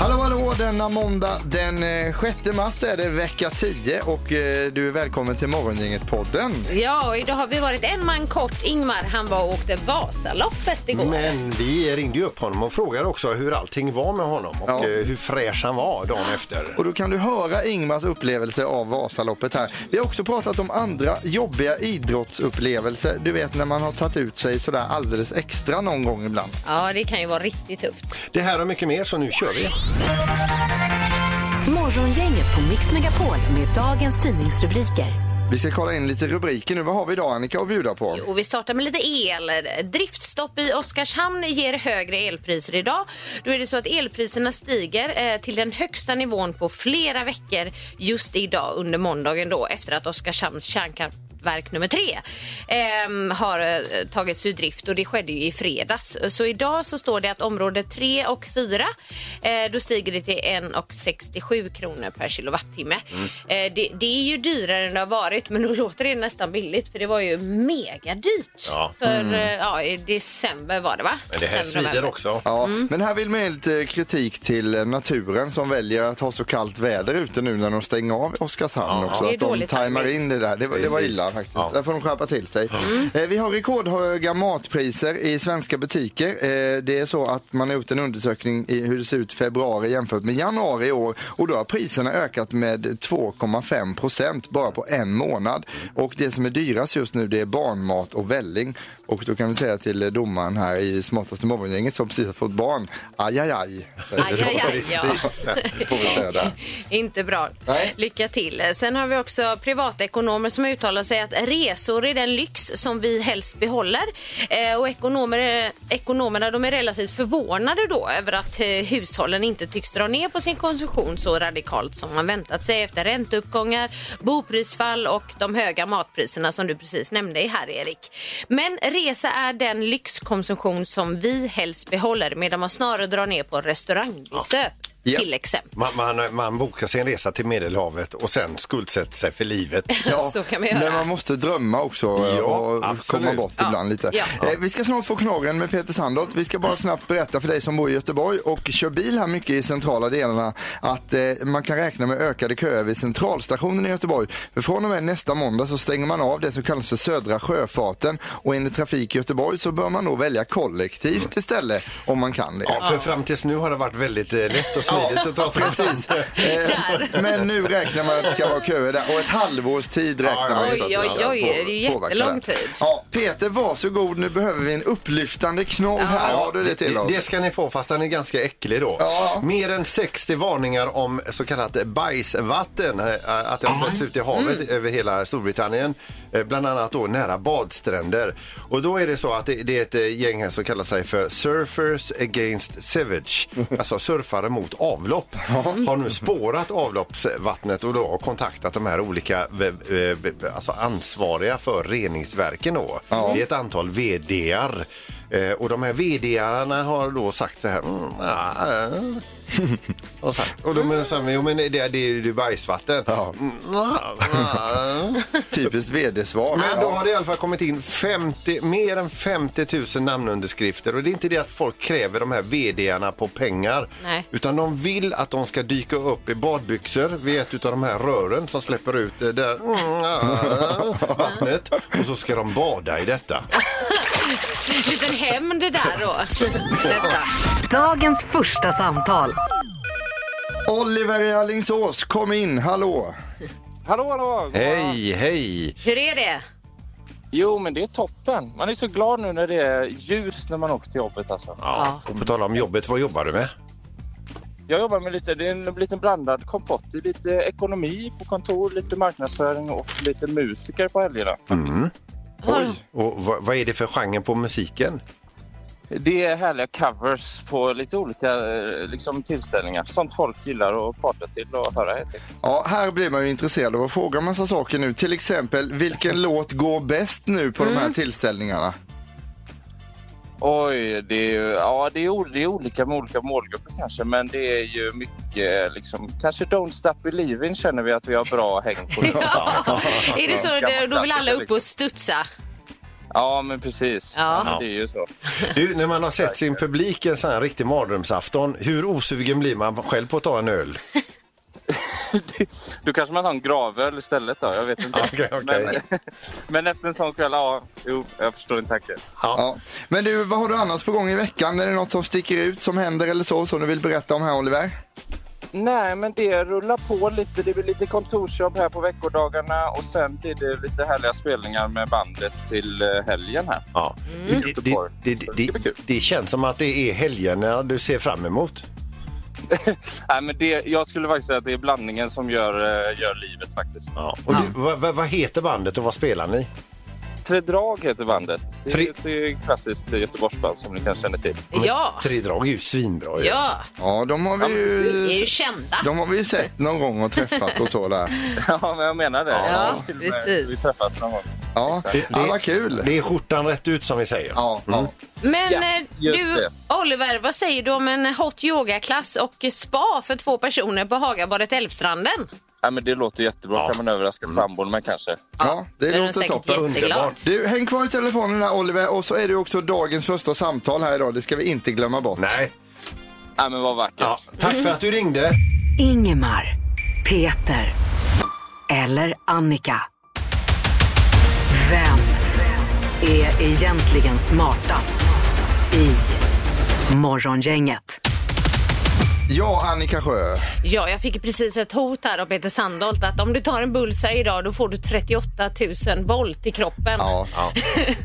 Hallå, hallå, denna måndag den eh, 6 mars är det vecka 10 och eh, du är välkommen till Morgongänget-podden. Ja, och idag har vi varit en man kort. Ingmar, han var och åkte Vasaloppet igår. Men vi ringde ju upp honom och frågade också hur allting var med honom och Ja. eh, hur fräsch han var dagen efter. Och då kan du höra Ingmars upplevelse av Vasaloppet här. Vi har också pratat om andra jobbiga idrottsupplevelser. Du vet när man har tagit ut sig sådär alldeles extra någon gång ibland. Ja, det kan ju vara riktigt tufft. Det här och mycket mer, så nu kör vi. Morgongänget på Mix Megapol med dagens tidningsrubriker. Vi ska kolla in lite rubriker nu. Vad har vi idag Annika att bjuda på? Och vi startar med lite el. Driftstopp i Oskarshamn ger högre elpriser idag. Då är det så att elpriserna stiger eh, till den högsta nivån på flera veckor just idag under måndagen då efter att Oskarshamns kärnkraftverk nummer tre ehm, har eh, tagits ur drift och det skedde ju i fredags. Så idag så står det att område 3 och 4 eh, då stiger det till 1,67 kronor per kilowattimme. Eh, det, det är ju dyrare än det har varit men då låter det nästan billigt för det var ju mega dyrt. Ja. För eh, ja, i december var det va? Men det här svider också. Ja, Mm. men här vill man ge lite kritik till naturen som väljer att ha så kallt väder ute nu när de stänger av Oskarshamn också. Det är Att de tajmar in det där. Det, var- det var Precis. Illa faktiskt. Ja. Där får de skärpa till sig. Mm. Eh, Vi har rekordhöga matpriser i svenska butiker. Eh, Det är så att man har gjort en undersökning i hur det ser ut i februari jämfört med januari i år och då har priserna ökat med 2,5 procent bara på en månad. Och det som är dyrast just nu det är barnmat och välling. Och då kan vi säga till domaren här i smartaste morgongänget som precis har fått barn, aj aj aj. säger Aj, ja. Där. Inte bra. Nej. Lycka till. Sen har vi också privatekonomer som uttalar sig att resor är den lyx som vi helst behåller. Eh, och ekonomer, ekonomerna de är relativt förvånade då över att eh, hushållen inte tycks dra ner på sin konsumtion så radikalt som man väntat sig efter ränteuppgångar, boprisfall och de höga matpriserna som du precis nämnde här Erik. Men resa är den lyxkonsumtion som vi helst behåller medan man snarare drar ner på restaurangbesök Ja till exempel. Man, man, man bokar sin resa till Medelhavet och sen skuldsätter sig för livet. Ja, Så kan man göra. Men man måste drömma också Ja, och absolut. komma bort Ja. ibland lite. Ja. Eh, Vi ska snart få knorren med Peter Sandholt. Vi ska bara snabbt berätta för dig som bor i Göteborg och kör bil här mycket i centrala delarna att eh, man kan räkna med ökade köer vid centralstationen i Göteborg. För från och med nästa måndag så stänger man av det som kallas för södra sjöfarten och enligt Trafik Göteborg så bör man nog välja kollektivt istället om man kan det. Ja, för fram tills nu har det varit väldigt eh, lätt och smidigt att ta sig Precis. Eh, men nu räknar man att det ska vara köer där och ett halvårs tid räknar man Oj, oj, oj, det är jättelång tid. Ja, Peter, varsågod. Nu behöver vi en upplyftande knorr här. Har du det till oss? det ska ni få fast den är ganska äcklig då. Ja. Mer än 60 varningar om så kallat bajsvatten, eh, att det har släppts ut i havet Mm. över hela Storbritannien, eh, bland annat då nära badstränder. Och då är det så att det, det är ett gäng här som kallar sig för Surfers Against Sewage, alltså surfare mot avlopp, har nu spårat avloppsvattnet och då kontaktat de här olika eh, eh, alltså ansvariga för reningsverken då. Det är ett antal VDR. Eh, och de här VD-arna har då sagt så här. Mm, eh. och, sagt, och de jo men det, det är ju bajsvatten. Ja. Mm. Typiskt vd-svar. Men då har det i alla fall kommit in 50, mer än 50 000 namnunderskrifter och det är inte det att folk kräver de här VD-arna på pengar Nej. utan de vill att de ska dyka upp i badbyxor vid ett av de här rören som släpper ut det där mm, ah, vattnet och så ska de bada i detta. Liten hämnd där då. Nästa. Dagens första samtal. Oliver i Alingsås, kom in. Hallå. Hallå, hallå! Hej, hej! Hur är det? Jo, men det är toppen. Man är så glad nu när det är ljus när man åker till jobbet. Alltså. Ja, och på tal om jobbet, vad jobbar du med? Jag jobbar med lite, det är en liten blandad kompott. Det är lite ekonomi på kontor, lite marknadsföring och lite musiker på helgerna. Oj. Och vad, vad är det för genre på musiken? Det är härliga covers på lite olika eh, liksom, tillställningar. Sånt folk gillar att prata till och höra helt enkelt. Ja, här blir man ju intresserad av att fråga en massa saker nu. Till exempel, vilken låt går bäst nu på de här tillställningarna? Oj, det är, ja, det, är, det är olika med olika målgrupper kanske, men det är ju mycket liksom, kanske Don't Stop Believing känner vi att vi har bra häng på. Ja. Är det så? Gammal Då vill alla upp och studsa. Ja, men precis. Ja. Det är ju så. Du, när man har sett sin publik en sån här riktig mardrömsafton, hur osugen blir man själv på att ta en öl? Då kanske man har en gravöl istället då, jag vet inte. Okej, okej. Men, men efter en sån kväll, ja, jo, jag förstår din tanke. Ja. Men du, vad har du annars på gång i veckan? Är det något som sticker ut, som händer eller så, som du vill berätta om här Oliver? Nej, men det rullar på lite. Det blir lite kontorsjobb här på veckodagarna och sen blir det lite härliga spelningar med bandet till eh, helgen här. Ja. Det, det, det, det, det känns som att det är helgerna du ser fram emot. Nej, men det, jag skulle faktiskt säga att det är blandningen som gör, eh, gör livet faktiskt. Ja. Och du, vad, vad, vad heter bandet och vad spelar ni? Tre drag heter bandet. Det är Tre- ett eh, klassiskt Göteborgsband som ni kanske känner till. Ja. Tre drag är ju svinbra ju. Ja, Ja, de har vi vi är ju ju, kända. de har vi ju sett någon gång och träffat och så där. Ja, men jag menar det. Ja, Till och med precis. Vi träffas någon gång. Ja, Exakt. ja vad kul. Det är skjortan rätt ut som vi säger. Ja, ja. Men Ja, eh, just du, det. Oliver, vad säger du om en hot yogaklass och spa för två personer på Hagabadet Älvstranden? Ja, men det låter jättebra. Ja. kan man överraska sambon med kanske. ja det är låter säkert toppen. jätteglad. Du, häng kvar i telefonen där Oliver och så är det också dagens första samtal här idag. Det ska vi inte glömma bort. Nej. Ja, men vad vackert. Ja. Tack för att du ringde. Ingemar, Peter eller Annika. Vem är egentligen smartast i Morgongänget? Ja, Annika Sjö. Ja, jag fick precis ett hot här av Peter Sandholt att om du tar en bullseye idag då får du 38 000 volt i kroppen. Ja.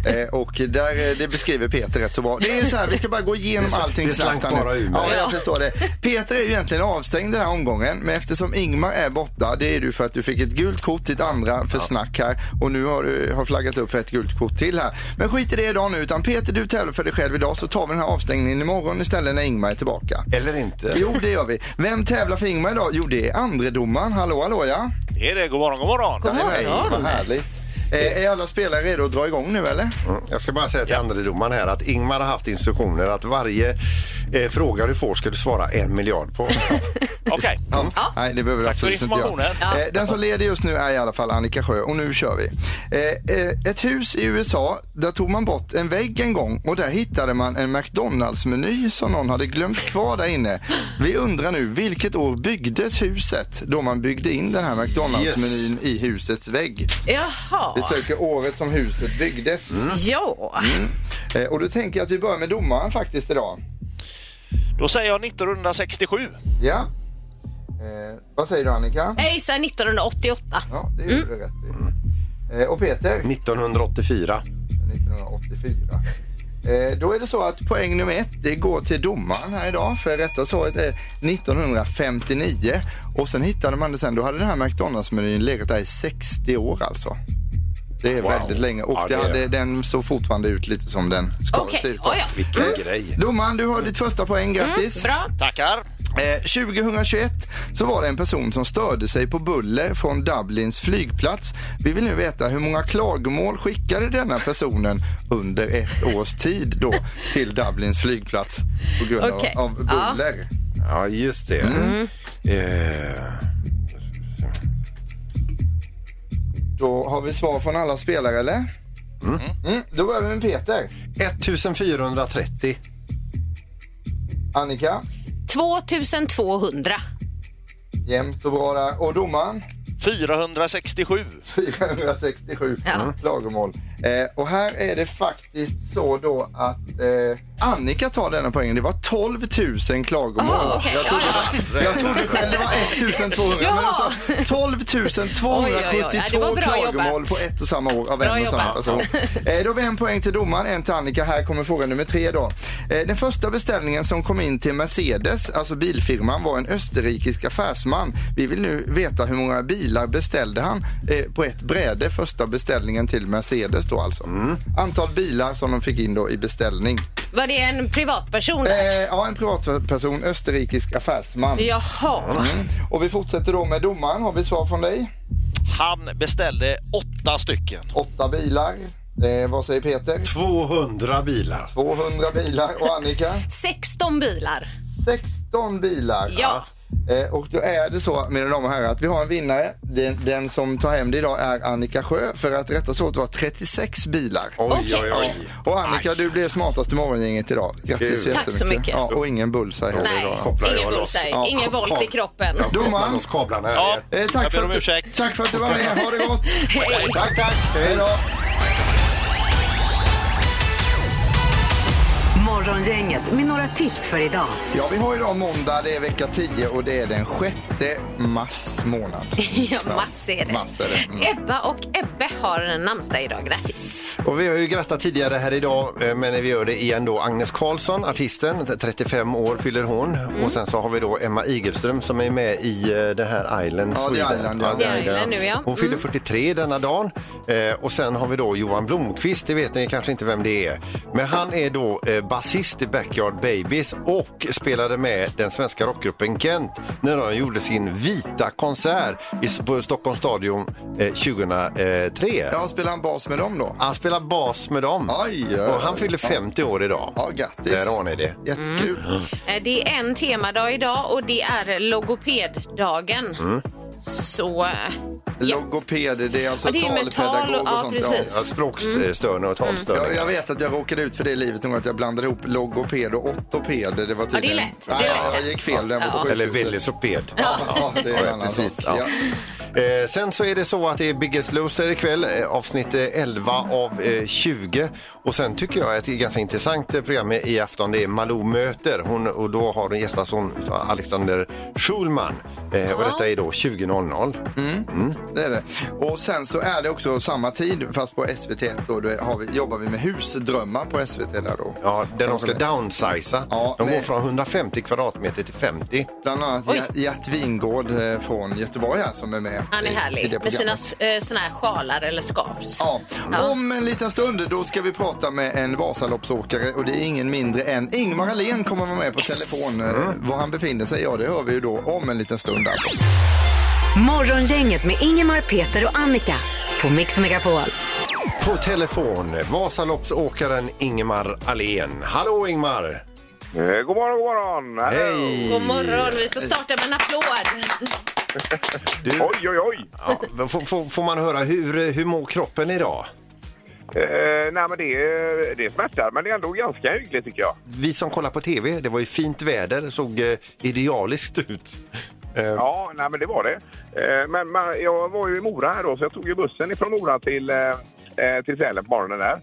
Eh, och där, eh, det beskriver Peter rätt så bra. Det är ju så här, vi ska bara gå igenom Det- allting det slank snabbt här nu. bara ur. Ja, Ja. jag förstår det. Peter är ju egentligen avstängd den här omgången, men eftersom Ingmar är borta, det är du för att du fick ett gult kort, ditt andra för snack här och nu har du har flaggat upp för ett gult kort till här. Men skit i det idag nu, utan Peter du tävlar för dig själv idag så tar vi den här avstängningen imorgon istället när Ingmar är tillbaka. Eller inte. Jo, det gör vi. Vem tävlar för Ingmar idag? Jo, det är andredomaren. Hallå, hallå ja. Det är det. God morgon, god morgon. God morgon. Vad härligt. Eh, är alla spelare redo att dra igång nu eller? Mm. Jag ska bara säga till andre domaren här att Ingmar har haft instruktioner att varje eh, fråga du får ska du svara en miljard på. Okej. Ja. Nej, det behöver du Tack för absolut inte göra. informationen. Eh, Den som leder just nu är i alla fall Annika Sjö och nu kör vi. Eh, eh, Ett hus i USA, där tog man bort en vägg en gång och där hittade man en McDonalds-meny som någon hade glömt kvar där inne. Vi undrar nu, vilket år byggdes huset då man byggde in den här McDonalds-menyn i husets vägg? Vi söker året som huset byggdes. Ja. Eh, Och då tänker jag att vi börjar med domaren faktiskt idag. Då säger jag 1967. Ja. Eh, vad säger du Annika? Jag gissar 1988. Ja, det gjorde du rätt i. Eh, och Peter? 1984. 1984. Eh, då är det så att poäng nummer ett det går till domaren här idag för rätta svaret är 1959 och sen hittade man det sen. Då hade den här McDonalds-menyn legat där i 60 år alltså. Det är Wow. väldigt länge och Ja, det det är hade, den såg fortfarande ut lite som den ska Okej, se ut. ja, ja. Vilken Eh, grej. Domaren, du har ditt första poäng. Grattis! Bra. Tackar. Eh, 2021 så var det en person som störde sig på buller från Dublins flygplats. Vi vill nu veta hur många klagomål skickade denna personen under ett års tid då till Dublins flygplats på grund Okej. av, av buller. Ja, just det. Mm. Eh, Då har vi svar från alla spelare eller? Mm. Då börjar vi med Peter. 1430. Annika, 2200. jämnt och bra där. Och domaren? 467. 467 Ja. klagomål. Eh, och här är det faktiskt så då att eh, Annika tar denna poängen. Det var 12 000 klagomål. Jaha, okej. jag, trodde, Ja, jag trodde själv det var 1200 men Ja. alltså 12 272 Oj, oj, oj. Ja, det var bra klagomål jobbat. på ett och samma år av en och samma person. Eh, då har vi en poäng till domaren, en till Annika. Här kommer fråga nummer tre då. Eh, den första beställningen som kom in till Mercedes, alltså bilfirman, var en österrikisk affärsman. Vi vill nu veta hur många bilar beställde han eh, på ett bräde, första beställningen till Mercedes då alltså. Antal bilar som de fick in då i beställning. Var det en privatperson? Eh, ja, en privatperson, österrikisk affärsman. Jaha. Mm. Och vi fortsätter då med domaren. Har vi svar från dig? Han beställde åtta stycken. Åtta bilar. Eh, vad säger Peter? 200 bilar. 200 bilar. Och Annika? 16 bilar. 16 bilar. Ja. Eh, och då är det så, mina damer och herrar, att vi har en vinnare. Den, den som tar hem det idag är Annika Sjö. För att rätta så det var 36 bilar. Oj, oj, oj. Och Annika, du blev smartast i morgongänget idag. Grattis Gud. Tack så mycket. Ja, och ingen bullseye heller Nej, idag. ingen bullseye, Ja, ingen volt i kroppen. Domaren. Ja, eh, tack, för att, tack för att du var med. Ha det gott. Hej. Tack, tack. Hej då. Morgongänget med några tips för idag. Ja, vi har idag måndag, det är vecka 10 och det är den 6 mars månad. Ja, massor är det. Massor är det. Mm. Ebba och Ebbe har en namnsdag idag. Grattis! Och vi har ju grattat tidigare här idag, eh, men vi gör det igen då. Agnes Karlsson, artisten, 35 år fyller hon. Mm. Och sen så har vi då Emma Igelström som är med i eh, det här Island Ja, Sweden. Island, ja. The Island nu, ja. Hon fyller Mm. 43 denna dagen. Eh, och sen har vi då Johan Blomqvist, det vet ni kanske inte vem det är. Men han är då eh, basist i Backyard Babies och spelade med den svenska rockgruppen Kent när de gjorde sin vita konsert i, på Stockholms stadion eh, 2003. Ja, spelar han bas med dem då? Han spelar bas med dem. Oj, oj, och han fyller 50 år idag. Ja, grattis. Där har ni det. Jättekul. Eh, Det är en temadag idag och det är logopeddagen. Mm. Så... eh, Logopeder, det är alltså Ja, det är talpedagog tal och- och ja, sånt. precis. Ja, språkstörningar och talstörningar. Jag, jag vet att jag råkade ut för det i livet någon att jag blandade ihop logoped och ortoped. Det var tydligen... lätt. Det är Nej, lätt. jag gick fel på Ja. Eller velociped. Ja, det är en annan Precis, sak. ja. Ja. Eh, sen så är det så att det är Biggest Loser ikväll, eh, avsnitt eh, 11 av eh, 20. Och sen tycker jag att det är ett ganska intressant eh, program i afton. Det är Malou möter. Hon, och då har hon gästats hon Alexander Schulman. Eh, och detta är då 20.00. Det är det. Och sen så är det också samma tid fast på SVT. Då, då har vi, jobbar vi med husdrömmar på SVT där då. Ja, där de ska downsiza. Ja, de går från 150 kvadratmeter till 50. Bland annat. Gert- Wingård eh, från Göteborg här som är med Han är i, i härlig med sina eh, såna här sjalar eller scarfs. Ja. Ja. Om en liten stund då ska vi prata med en Vasaloppsåkare och det är ingen mindre än Ingmar Ahlén kommer vara med på Yes. telefon. Eh, Var han befinner sig, ja det hör vi ju då om en liten stund. Alltså. Morgongänget med Ingemar, Peter och Annika på Mix Megapol. På telefon, Vasaloppsåkaren Ingemar Ahlén. Hallå Ingmar! Eh, god morgon, god morgon. Hallå. Hej! God morgon, vi får starta med en applåd. Du, Oj, oj, oj. ja, får, får, får man höra hur, hur mår kroppen idag? Eh, nej, men det, det smärtar, men det är ändå ganska hyggligt tycker jag. Vi som kollar på tv, det var ju fint väder, såg eh, idealiskt ut. Eh, Ja, nej, men det var det. Eh, men man, jag var ju i Mora här då, så jag tog ju bussen ifrån Mora till eh, till Sälen på morgonen där.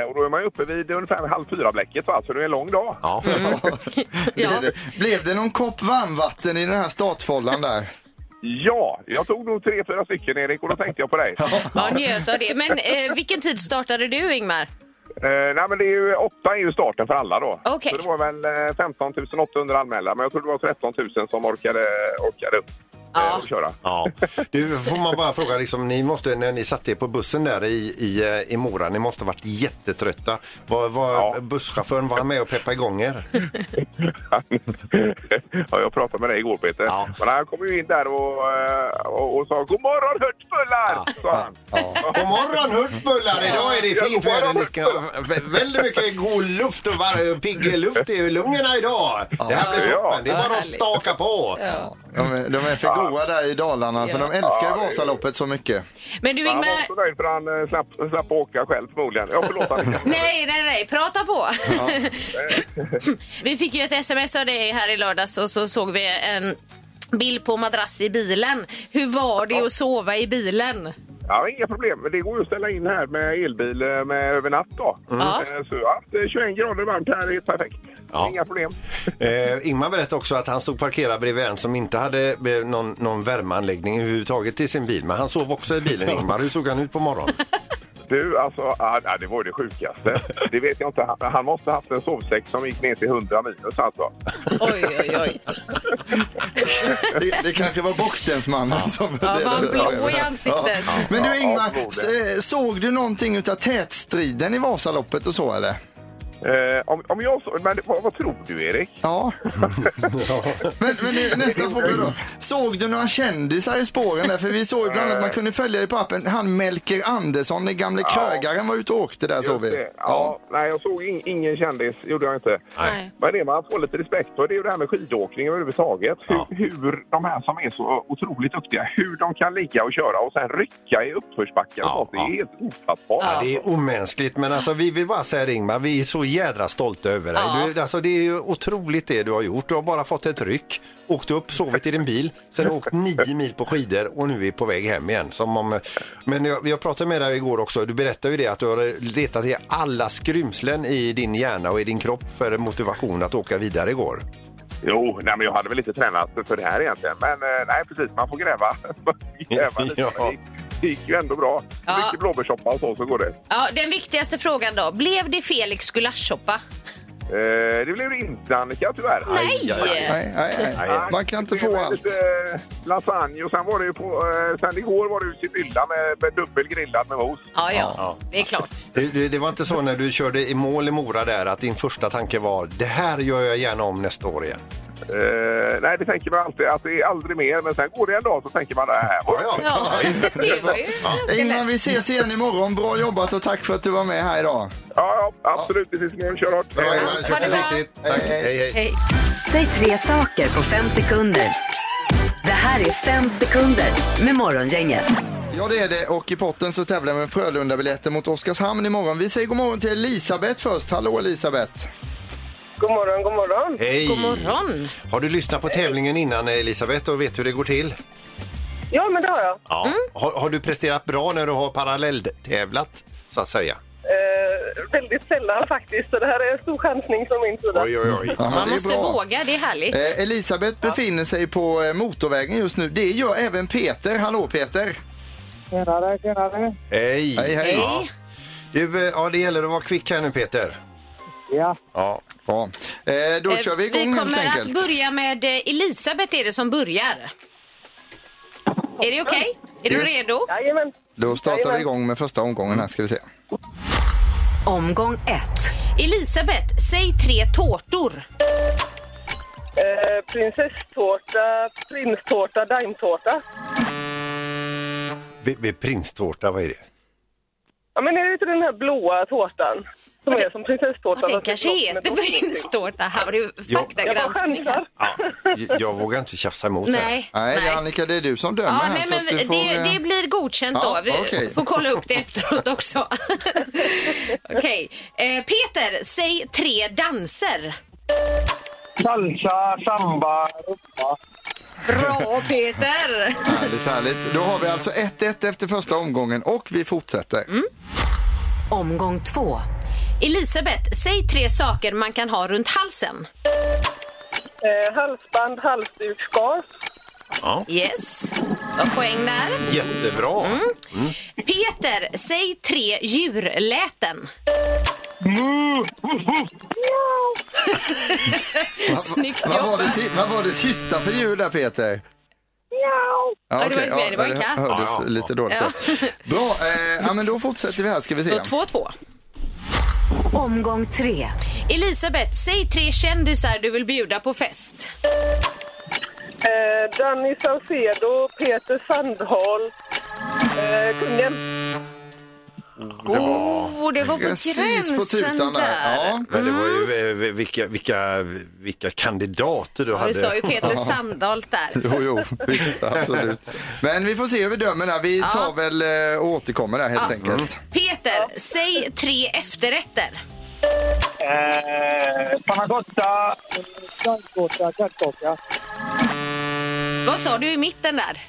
Eh, och då är man ju uppe vid ungefär halv fyra-bläcket, va? så det är en lång dag. Ja, Ja. Blev, det, blev det någon kopp varmvatten i den här startfållan där? Ja, jag tog nog tre, fyra stycken Erik och då tänkte jag på dig. Ja, njöt av det. Men eh, vilken tid startade du, Ingmar? Eh, nej, men det är ju, åtta är ju starten för alla då. Okej. Så det var väl eh, 15 800 anmälda, men jag tror det var 13 000 som orkade, orkade upp Ja. och köra. ja. Du, får man bara fråga, liksom, ni måste, när ni satt er på bussen där i, i, eh, i Mora, ni måste ha varit jättetrötta. Var, var Ja. busschauffören var han med och peppade igång er? ja, jag pratade med dig igår Peter. Ja. Men han kom ju in där och, eh, och, och sa God morgon hörtbullar! Sa han. God morgon hurtbullar! Idag är det Ja, fint väder. Ni ska ha väldigt mycket god luft och var- pigg luft i lungorna idag. Det här blir Ja. toppen. Det är bara att staka på. De är, de är för goa där i Dalarna för Ja. de älskar Ja, Vasaloppet så mycket. Men du, Han var Ingmar... så nöjd för han eh, slapp, slapp åka själv förmodligen. Ja, förlåt Annika. Nej, nej, nej, prata på! vi fick ju ett sms av dig här i lördags och så såg vi en bild på madrass i bilen. Hur var det att sova i bilen? Ja, inga problem. Det går ju att ställa in här med elbil eh, med över natt då. Ja. Eh, Så eh, 21 grader varmt här är perfekt. Ja. Inga problem. Eh, Ingmar berättade också att han stod parkerad bredvid en som inte hade eh, någon, någon värmeanläggning överhuvudtaget till sin bil. Men han sov också i bilen, Ingmar. Hur såg han ut på morgonen? Du, alltså, ja, det var det sjukaste. Det vet jag inte. Han, han måste ha haft en sovsäck som gick ner till 100 minus alltså. Oj, oj, oj. Det, det kanske var Bockstensmannen som... Ja, det- var han blå i ansiktet? Men du Ingmar, s- eh, såg du någonting utav tätstriden i Vasaloppet och så eller? Eh, om, om jag så, men vad, vad tror du Erik? Ja. men, men det- nästa fråga då. Såg du några kändisar i spåren där? För vi såg ju bland annat, man kunde följa det på appen, han Melker Andersson, den gamle krögaren var ute och åkte där såg vi. det. Ja, nej, jag såg in, ingen kändis, gjorde jag inte. Nej. Men det man får lite respekt för det är ju det här med skidåkning överhuvudtaget. Hur, hur de här som är så otroligt duktiga, hur de kan ligga och köra och sen rycka i uppförsbackar och Ja, sånt. Det är ja. helt ofattbart. Ja, det är omänskligt, men alltså, vi vill bara säga det Ingmar, vi är så jädra stolta över dig. Ja. Du, alltså, det är ju otroligt det du har gjort. Du har bara fått ett ryck, åkt upp, sovit i din bil, sen åkt nio mil på skidor och nu är på väg hem igen. Som om, men jag, jag pratade med dig igår också, du berättade ju det att du har letat i alla skrymslen i din hjärna och i din kropp för motivation att åka vidare igår. Jo, nej, men jag hade väl inte tränat för det här egentligen. Men eh, nej, precis, man får gräva. Gräva lite. Ja. Det, gick, ju ändå bra. Ja. Mycket blåbärssoppa och så, så går det. Ja, den viktigaste frågan då. Blev det Felix gulaschsoppa? Eh, det blev det inte Annika, tyvärr. Nej! Nej, nej, nej. Nej. Man kan inte få allt. Lite eh, lasagne och sen var det ju på... Eh, sen igår var det ju Sibylla med, med dubbelgrillad med mos. Ja, ja, Ja. det är klart. Det, det, det var inte så när du körde i mål i Mora där att din första tanke var det här gör jag gärna om nästa år igen. Eh, nej, det tänker man alltid att det är aldrig mer. Men sen går det en dag så tänker man det här Ja, Ja, det var ju ganska Ingmar, lätt. vi ses igen imorgon. Bra jobbat och tack för att du var med här idag. ja, ja absolut. Vi ses imorgon. Kör hårt. Bra. Ingmar, kör Ha det bra. försiktigt. Tack. Hej, hej. Hej. Säg tre saker på fem sekunder. Det här är fem sekunder med Morgongänget. Ja, det är det. Och i potten så tävlar vi med Frölunda-biljetter mot Oskarshamn imorgon. Vi säger god morgon till Elisabeth först. Hallå Elisabeth! God morgon, god morgon. Hej. God morgon. Har du lyssnat på tävlingen innan Elisabeth och vet hur det går till? Ja, men det har jag. Ja. Har, har du presterat bra när du har parallelltävlat så att säga? Eh, väldigt sällan faktiskt, så det här är en stor chansning från min sida. Oj, oj, oj. Ja, men Man det är måste bra. våga, det är härligt. Eh, Elisabeth befinner sig på eh, motorvägen just nu. Det gör även Peter. Hallå Peter! Tjenare, tjenare. Hej. Hej, hej! Ja. Du, eh, ja, det gäller att vara kvick här nu Peter. Ja, Ja. Bra. Eh, då Eh, kör vi igång Vi helt kommer att enkelt. börja med eh, Elisabeth är det som börjar. Är det okej? Är du Yes. redo? Jajamän. Då startar vi igång med första omgången här ska vi se. Omgång ett. Elisabeth, säg tre tårtor. Eh, prinsesstårta, prinstårta, daimtårta. Vid, vid prinstårta, vad är det? Ja, men är det inte den här blåa tårtan? Som är som prinsesstårtan? Ja, den kanske heter toppning. prinstårta. Här var det Jag faktagranskning. chansar. Ja, jag vågar inte tjafsa emot här. Nej, Nej, Annika, det är du som dömer Ja, här. nej, men det, får, eh, det blir godkänt Ja, då. Vi okej. får kolla upp det efteråt också. Okej. Eh, Peter, säg tre danser. salsa, samba, rumba. Bra Peter! Härligt, härligt. Då har vi alltså 1-1 efter första omgången och vi fortsätter. Mm. Omgång två. Elisabeth, säg tre saker man kan ha runt halsen. Eh, halsband, halsduk, scarf. Yes, du har poäng där. Jättebra. Mm. Peter, säg tre djurläten. Snyggt Vad var, det, jobbat. si- vad var det sista för djur där Peter? Ja, Ja, det var inte mer, det var en katt. hördes Ja, ja. lite dåligt. Ja. då. Bra, eh, ja, men då fortsätter vi här ska vi se. Då 2-2. Omgång tre. Elisabeth, säg tre kändisar du vill bjuda på fest. Eh, Danny Saucedo, Peter Sandholt, eh, kungen. Oh, det var på Precis gränsen på tutan där. där. Ja. Men det var ju eh, vilka, vilka, vilka kandidater du Ja, hade. vi sa ju Peter Sandholt där. Jo, jo, visst, absolut. Men vi får se hur vi dömer där. Vi tar väl eh, och återkommer där helt Ja. enkelt. Peter, säg tre efterrätter. Eh, cotta, daimtårta, kladdkaka. Vad sa du i mitten där?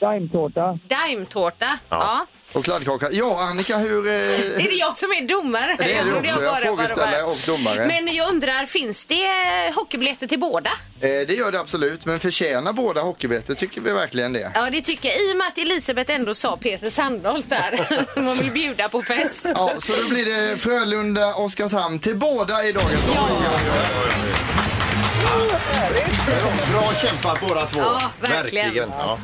Daimtårta. Daimtårta. Ja. Och kladdkaka. Ja, Annika, hur... Eh, Är det jag som är domare? Det är du också, jag bara var frågeställare bara- och domare. Men jag undrar, finns det hockeybiljetter till båda? eh, det gör det absolut, men förtjänar båda hockeybiljetter tycker vi verkligen det. Ja, det tycker jag. I och med att Elisabeth ändå sa Peter Sandholt där. Man vill bjuda på fest. Ja, så då blir det Frölunda, Oskarshamn till båda i dagens omgång. Bra kämpat båda två. Ja, verkligen. Ja.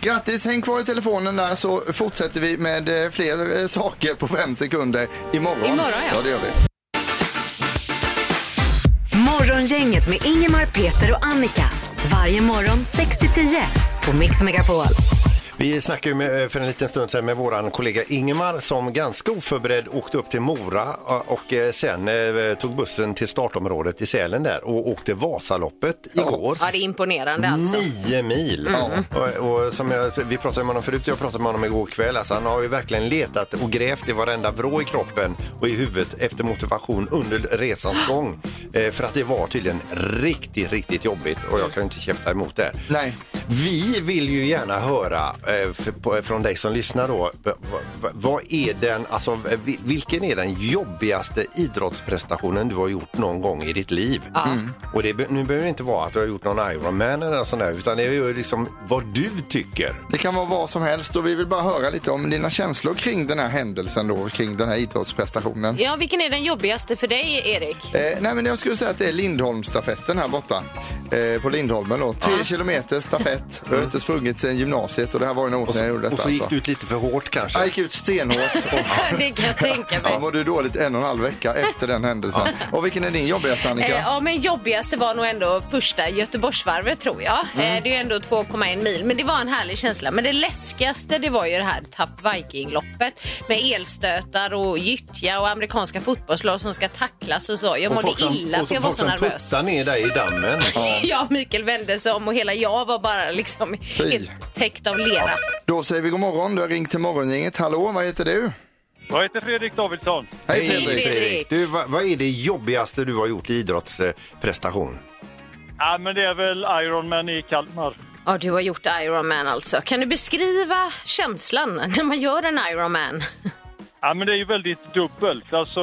Grattis, häng kvar i telefonen där så fortsätter vi med eh, fler eh, saker på fem sekunder imorgon. Imorgon ja. ja det gör vi. Morgongänget med Ingemar, Peter och Annika. Varje morgon 6-10 på Mix Megapol. Vi snackade ju med, för en liten stund sedan med våran kollega Ingemar som ganska oförberedd åkte upp till Mora och eh, sen eh, tog bussen till startområdet i Sälen där och åkte Vasaloppet igår. Ja, det är imponerande alltså. Nio mil. Och, och som jag, vi pratade med honom förut, jag pratade med honom igår kväll. Alltså, han har ju verkligen letat och grävt i varenda vrå i kroppen och i huvudet efter motivation under resans gång. Eh, för att det var tydligen riktigt, riktigt jobbigt och jag kan inte käfta emot det. Nej. Vi vill ju gärna höra eh, på, från dig som lyssnar då. v- v- Vad är den, alltså, vi- vilken är den jobbigaste idrottsprestationen du har gjort någon gång i ditt liv? Mm. Och det, be- nu behöver det inte vara att du har gjort någon Ironman eller sånt där, utan det är ju liksom vad du tycker. Det kan vara vad som helst och vi vill bara höra lite om dina känslor kring den här händelsen då, kring den här idrottsprestationen. Ja, vilken är den jobbigaste för dig, Erik? Eh, nej men jag skulle säga att det är Lindholmsstafetten här borta. Eh, på Lindholmen då. Tre kilometer stafett. Jag har inte sprungit sedan gymnasiet och det här var ju några år sedan jag gjorde detta. Och så gick alltså. du ut lite för hårt kanske. Jag gick ut stenhårt och Det kan jag tänka mig. jag mådde dåligt en och en halv vecka efter den händelsen. Och vilken är din jobbigaste Annika? Eh, ja, men jobbigaste var nog ändå första Göteborgsvarvet tror jag. Mm. Eh, det är ju ändå 2,1 mil, men det var en härlig känsla. Men det läskigaste det var ju det här Tough Viking-loppet med elstötar och gyttja och amerikanska fotbollslag som ska tacklas och så. Jag Och mådde folk som- illa och för jag var folk så som nervös. puttar ner dig i dammen. Ja, Mikael vände sig om och hela jag var bara liksom helt täckt av lera. Då säger vi god morgon. Du har ringt till Morgongänget. Hallå, vad heter du? Jag heter Fredrik Davidsson. Hej Hej, Fredrik. Du, vad, vad är det jobbigaste du har gjort i idrottsprestation? Ja, men det är väl Ironman i Kalmar. Ja, du har gjort Ironman alltså. Kan du beskriva känslan när man gör en Ironman? Ja, men det är ju väldigt dubbelt. Alltså,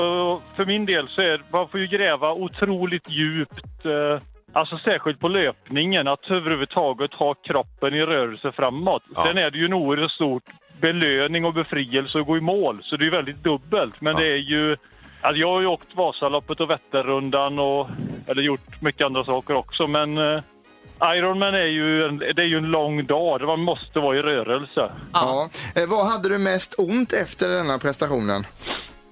för min del så är man får ju gräva otroligt djupt. Eh, alltså särskilt på löpningen, att överhuvudtaget ha kroppen i rörelse framåt. Ja. Sen är det ju en oerhört stort belöning och befrielse att gå i mål, så det är väldigt dubbelt. Men Ja. det är ju... Alltså jag har ju åkt Vasaloppet och Vätternrundan och eller gjort mycket andra saker också, men eh, Ironman är ju en, det är ju en lång dag man måste vara i rörelse. Ja. Eh, vad hade du mest ont efter denna prestationen?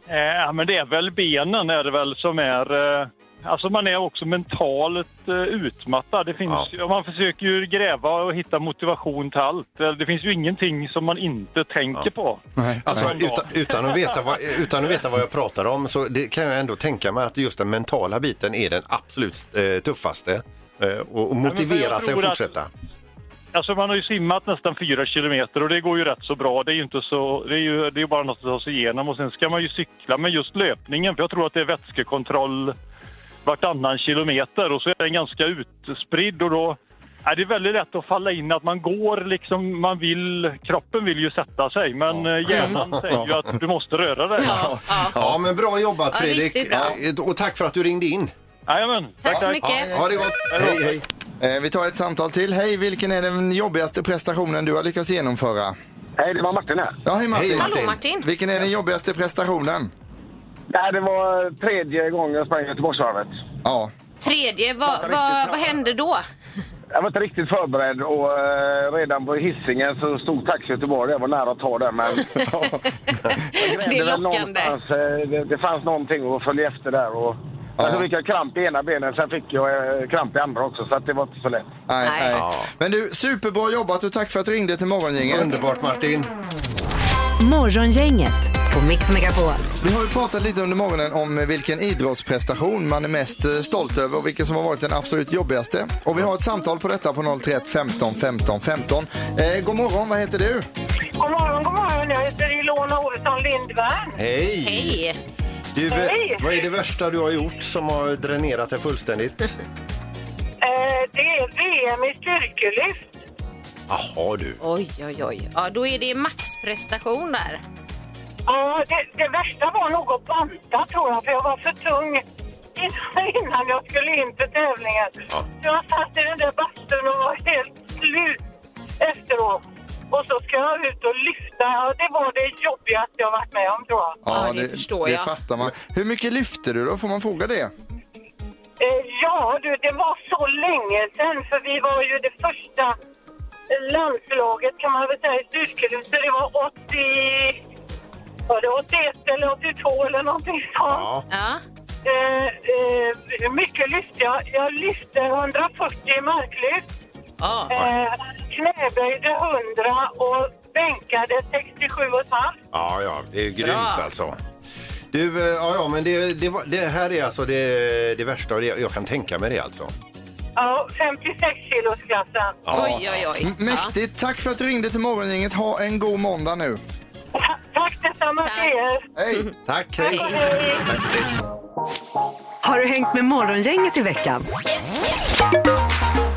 Eh, Ja, men det är väl benen är det väl som är... Eh, alltså man är också mentalt eh, utmattad. Det finns, Ja. Man försöker ju gräva och hitta motivation till allt. Det finns ju ingenting som man inte tänker på. Nej. Alltså, Nej. utan, utan, att veta vad, utan att veta vad jag pratar om så det kan jag ändå tänka mig att just den mentala biten är den absolut eh, tuffaste. Eh, och, och motivera sig att fortsätta. Alltså man har ju simmat nästan fyra kilometer och det går ju rätt så bra. Det är ju inte så... Det är ju det är bara något att ta sig igenom och sen ska man ju cykla. Men just löpningen, för jag tror att det är vätskekontroll vartannan kilometer och så är den ganska utspridd och då är det väldigt lätt att falla in att man går liksom, man vill, kroppen vill ju sätta sig men ja. hjärnan säger ju att du måste röra dig. Ja, ja. Ja, men bra jobbat Fredrik. bra. Eh, Och tack för att du ringde in. Jajamän. Tack så mycket. Ha det gott. Hej, hej. Eh, vi tar ett samtal till. Hej, vilken är den jobbigaste prestationen du har lyckats genomföra? Hej, det var Martin här. Ja, hej Martin. Hej, Hallå Martin. Vilken är den jobbigaste prestationen? Nej, det var tredje gången jag sprang Göteborgsvarvet. Ja. Tredje, vad, vad, vad hände då? Jag var inte riktigt förberedd och eh, redan på hissingen så stod Taxi Göteborg. Jag var nära att ta det, men jag Det är lockande. eh, det, det fanns någonting att följa efter där. Och, Ja. Så fick jag kramp i ena benet, sen fick jag eh, kramp i andra också, så att det var inte så lätt. Nej, Nej. nej. Ja. Men du, superbra jobbat och tack för att du ringde till Morgongänget. Underbart Martin. Morgongänget på Mix Megapol. Vi har ju pratat lite under morgonen om vilken idrottsprestation man är mest eh, stolt över och vilken som har varit den absolut jobbigaste. Och vi har ett samtal på detta på 031 15 15 15. Eh, god morgon, vad heter du? God morgon, god morgon. Jag heter Ilona Olsson Lindvärn. Hej. Hej. Du, v- Hej. vad är det värsta du har gjort som har dränerat dig fullständigt? Eh, det är VM i styrkelyft. Jaha du. Oj, oj, oj. Ja, då är det maxprestation där. Ja, det, det värsta var nog att banta tror jag, för jag var för tung innan, jag skulle in för tävlingen. Ja. Så jag satt i den där bastun och var helt slut efteråt. Och så ska jag ut och lyfta. Ja, det var det jobbigaste jag varit med om tror jag. Ja, det förstår det jag. fattar man. Hur mycket lyfter du då? Får man fråga det? Eh, ja, du, det var så länge sedan för vi var ju det första landslaget kan man väl säga i styrkelyft. Så det var 80... Var det 81 eller 82 eller någonting sånt. Ja. Ja. Eh, eh, mycket lyfte jag. Jag lyfte 140 marklyft. Ja. Eh, knäböjde 100 och bänkade 67,5. Ja, ja, det är grymt Bra. alltså. Du, eh, ja, ja, men det, det, var- det här är alltså det, det värsta jag kan tänka mig det alltså. Ja, 56 kilosklassen. Ja. Oj, oj, oj. M- Mäktigt. Tack för att du ringde till Morgongänget. Ha en god måndag nu. Ta- Tack detsamma till Tack. er. Hej! Tack, hej. Hej. Har du hängt med Morgongänget i veckan?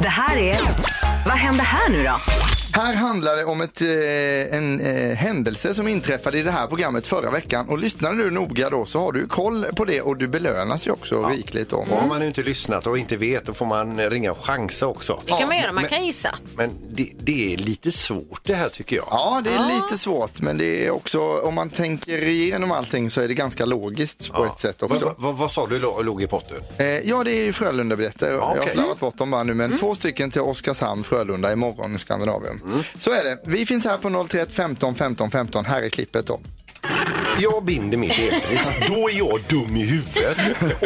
Det här är... Vad händer här nu då? Här handlar det om ett, eh, en eh, händelse som inträffade i det här programmet förra veckan. Och lyssnar du noga då så har du koll på det och du belönas ju också rikligt. Då. Och Har man inte lyssnat och inte vet då får man ringa och chansa också. Det kan man göra, man men- kan gissa. Men det, det är lite svårt det här tycker jag. Ja, det är lite svårt, men det är också, om man tänker igenom allting så är det ganska logiskt på ett sätt Vad, också. vad, vad sa du lå- låg i potten? Eh, ja, det är ju Frölunda-biljetter. Jag har slarvat bort dem bara nu, men två stycken till Oskarshamn, Frölunda imorgon i Skandinavien. Så är det. Vi finns här på 031 15 15 15. Här är klippet då. Jag binder mitt elpris, då är jag dum i huvudet.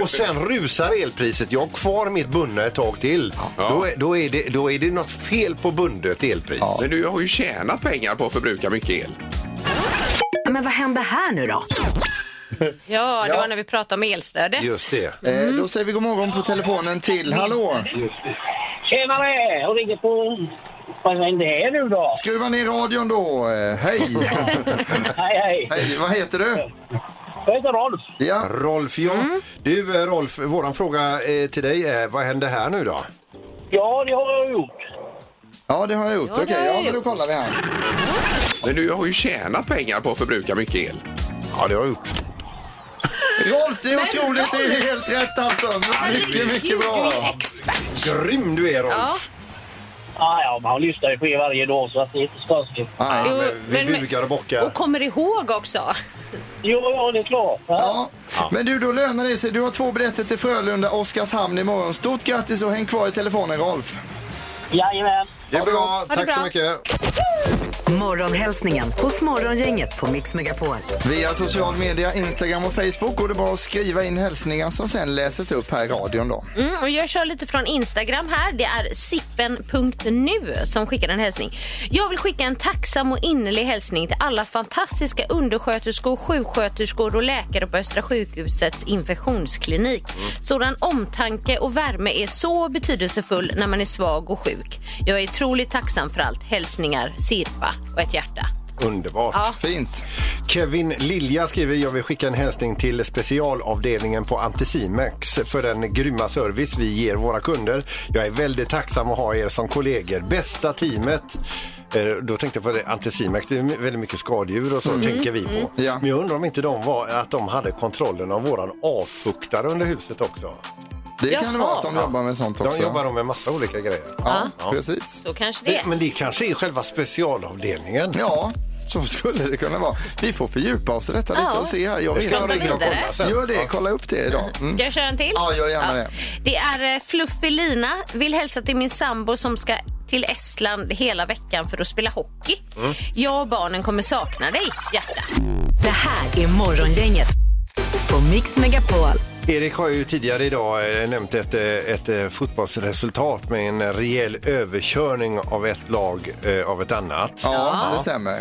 Och sen rusar elpriset. Jag har kvar mitt bundna ett tag till. Då, är, då, är det, då är det något fel på bundet elpris. Men du har ju tjänat pengar på att förbruka mycket el. Men vad händer här nu då? Ja, det Ja. var när vi pratade om elstödet. Just det. Eh, då säger vi god morgon på telefonen till, hallå? Tjenare! Jag ringer på... Vad är det nu då? Skruva ner radion då. Eh, hej! Hej, hej! hej, vad heter du? Jag heter Rolf. Ja. Rolf, ja. Du, eh, Rolf, våran fråga eh, till dig är vad händer här nu då? Ja, det har jag gjort. Ja, det har jag gjort. Ja, det Okej, har jag ja, men då gjort. kollar vi här. Men du har ju tjänat pengar på att förbruka mycket el. Ja, det har jag gjort. Rolf, det är otroligt. Det är helt rätt alltså. Mycket, mycket bra. Du är expert. Grym du är, Rolf. Ja. Ah, ja, man lyssnar ju på er varje dag så att det är inte så konstigt. Nej. Jo, Men vi bugar och bockar. Och kommer ihåg också. Jo, ja, det är klart. Ja. Ja. Men du, då lönar det sig. Du har två biljetter till Frölunda, Oskarshamn imorgon. Stort grattis och häng kvar i telefonen, Rolf. Jajamän. Det är bra. Tack så bra. mycket. Morgonhälsningen hos Morgongänget på Mix Megapol. Via social media, Instagram och Facebook går det bra att skriva in hälsningar som sen läses upp här i radion då. Mm, och jag kör lite från Instagram här. Det är sippen.nu som skickar en hälsning. Jag vill skicka en tacksam och innerlig hälsning till alla fantastiska undersköterskor, sjuksköterskor och läkare på Östra sjukhusets infektionsklinik. Sådan omtanke och värme är så betydelsefull när man är svag och sjuk. Jag är otroligt tacksam för allt. Hälsningar Sirpa och ett hjärta. Underbart. Ja. Fint. Kevin Lilja skriver jag vill skicka en hälsning till specialavdelningen på Anticimex för den grymma service vi ger våra kunder. Jag är väldigt tacksam att ha er som kollegor. Bästa teamet. Eh, Då tänkte jag på det, Anticimex, det är väldigt mycket skadedjur och så tänker vi på. Ja. Men jag undrar om inte de var, att de hade kontrollen av våran avfuktare under huset också. Det kan det vara att de jobbar med sånt De också. jobbar de med massa olika grejer. Ja, precis. Så kanske det är. Men det kanske är själva specialavdelningen. Ja, så skulle det kunna vara. Vi får fördjupa oss i detta lite Ja. och se här. Jag vet inte. ringa och kolla sen. Gör det, kolla upp det idag. Mm. Ska jag köra en till? Ja, gör gärna det. Det är eh, Fluffy Lina. Vill hälsa till min sambo som ska till Estland hela veckan för att spela hockey. Mm. Jag och barnen kommer sakna dig, hjärta. Det här är Morgongänget på Mix Megapol. Erik har ju tidigare idag eh, nämnt ett, eh, ett eh, fotbollsresultat med en rejäl överkörning av ett lag av ett annat. Ja, det stämmer.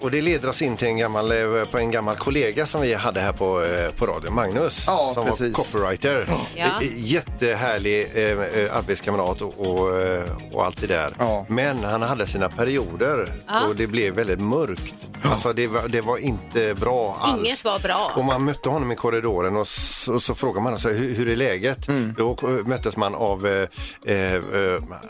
Och det leder oss in till en gammal, på en gammal kollega som vi hade här på, på radion, Magnus, Ja, som precis. var copywriter. Ja. Eh, Jättehärlig eh, eh, arbetskamrat och, och, och allt det där. Ja. Men han hade sina perioder och det blev väldigt mörkt. Alltså det var, det var inte bra alls. Inget var bra. Och man mötte honom i korridoren och så, så frågade man alltså, hur, hur är läget? Mm. Då möttes man av eh, eh, eh,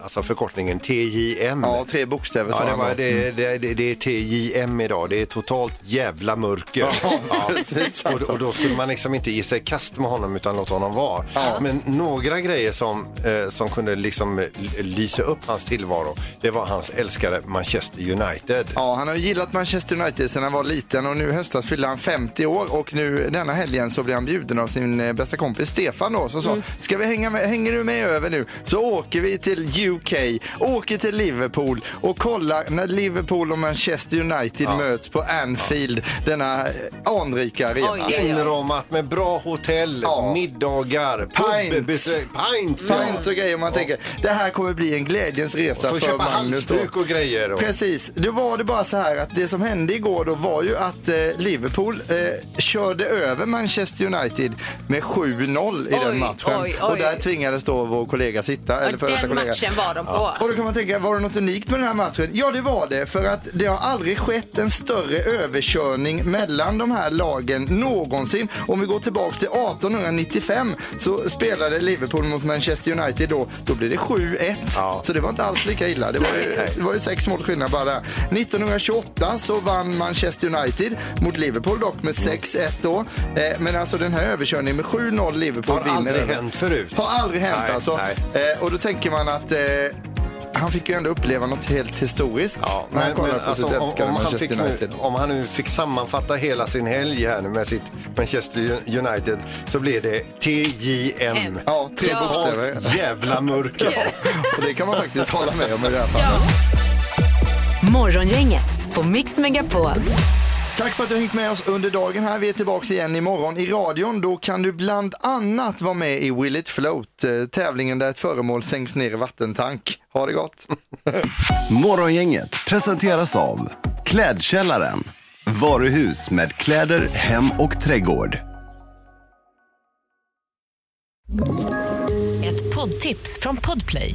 alltså förkortningen TJM. Ja, tre bokstäver Ja, det, var, det, det, det, det är TJM idag. Det är totalt jävla mörker. Ja, precis, och, alltså. och då skulle man liksom inte ge sig i kast med honom utan låta honom vara. Ja. Men några grejer som, eh, som kunde liksom eh, lysa upp hans tillvaro, det var hans älskade Manchester United. Ja, han har gillat Manchester United sedan han var liten och nu höstas fyllde han 50 år och nu denna helgen så blir han bjuden av sin eh, bästa kompis Stefan då som sa, ska vi hänga med, hänger du med över nu så åker vi till UK, åker till Liverpool och kollar när Liverpool och Manchester United möts på Anfield, denna eh, anrika arena. Inramat med bra hotell, middagar, Pints. pubbesök, pints. Pints och grejer. Man tänker, det här kommer bli en glädjens resa Och så för köpa Magnus. då. halsduk och grejer. då. Precis. Det var det bara så här att det som hände igår då var ju att eh, Liverpool eh, körde över Manchester United med 7-0 i den matchen. oj, Och oj. där tvingades då vår kollega sitta. eller före detta Den kollega. matchen var de på. Och då kan man tänka, var det något unikt med den här matchen? Ja, det var det. För att det har aldrig skett en större överkörning mellan de här lagen någonsin. Om vi går tillbaks till 1895 så spelade Liverpool mot Manchester United då. Då blev det 7-1. Så det var inte alls lika illa. Det var ju, det var ju sex mål skillnad bara där. 1928 så vann Manchester United mot Liverpool dock med 6-1 då. Eh, men alltså den här överkörningen med 7-0 Liverpool Har vinner aldrig hänt förut. Har aldrig hänt Nej, alltså. nej. Eh, och då tänker man att eh, han fick ju ändå uppleva något helt historiskt Ja, när han men, kollade men på alltså, sitt om, älskade om, han Manchester fick United. nu, om han nu fick sammanfatta hela sin helg här nu med sitt Manchester United så blir det TJM. Ja, tre Ja. bokstäver. Jävla mörker. Och det kan man faktiskt hålla med om i det här fallet. Morgongänget på Mix Megapol. Tack för att du har hängt med oss under dagen här. Vi är tillbaka igen imorgon i radion. Då kan du bland annat vara med i Will It Float, eh, tävlingen där ett föremål sänks ner i vattentank. Ha det gott! Morgongänget presenteras av Klädkällaren. Varuhus med kläder, hem och trädgård. Ett poddtips från Podplay.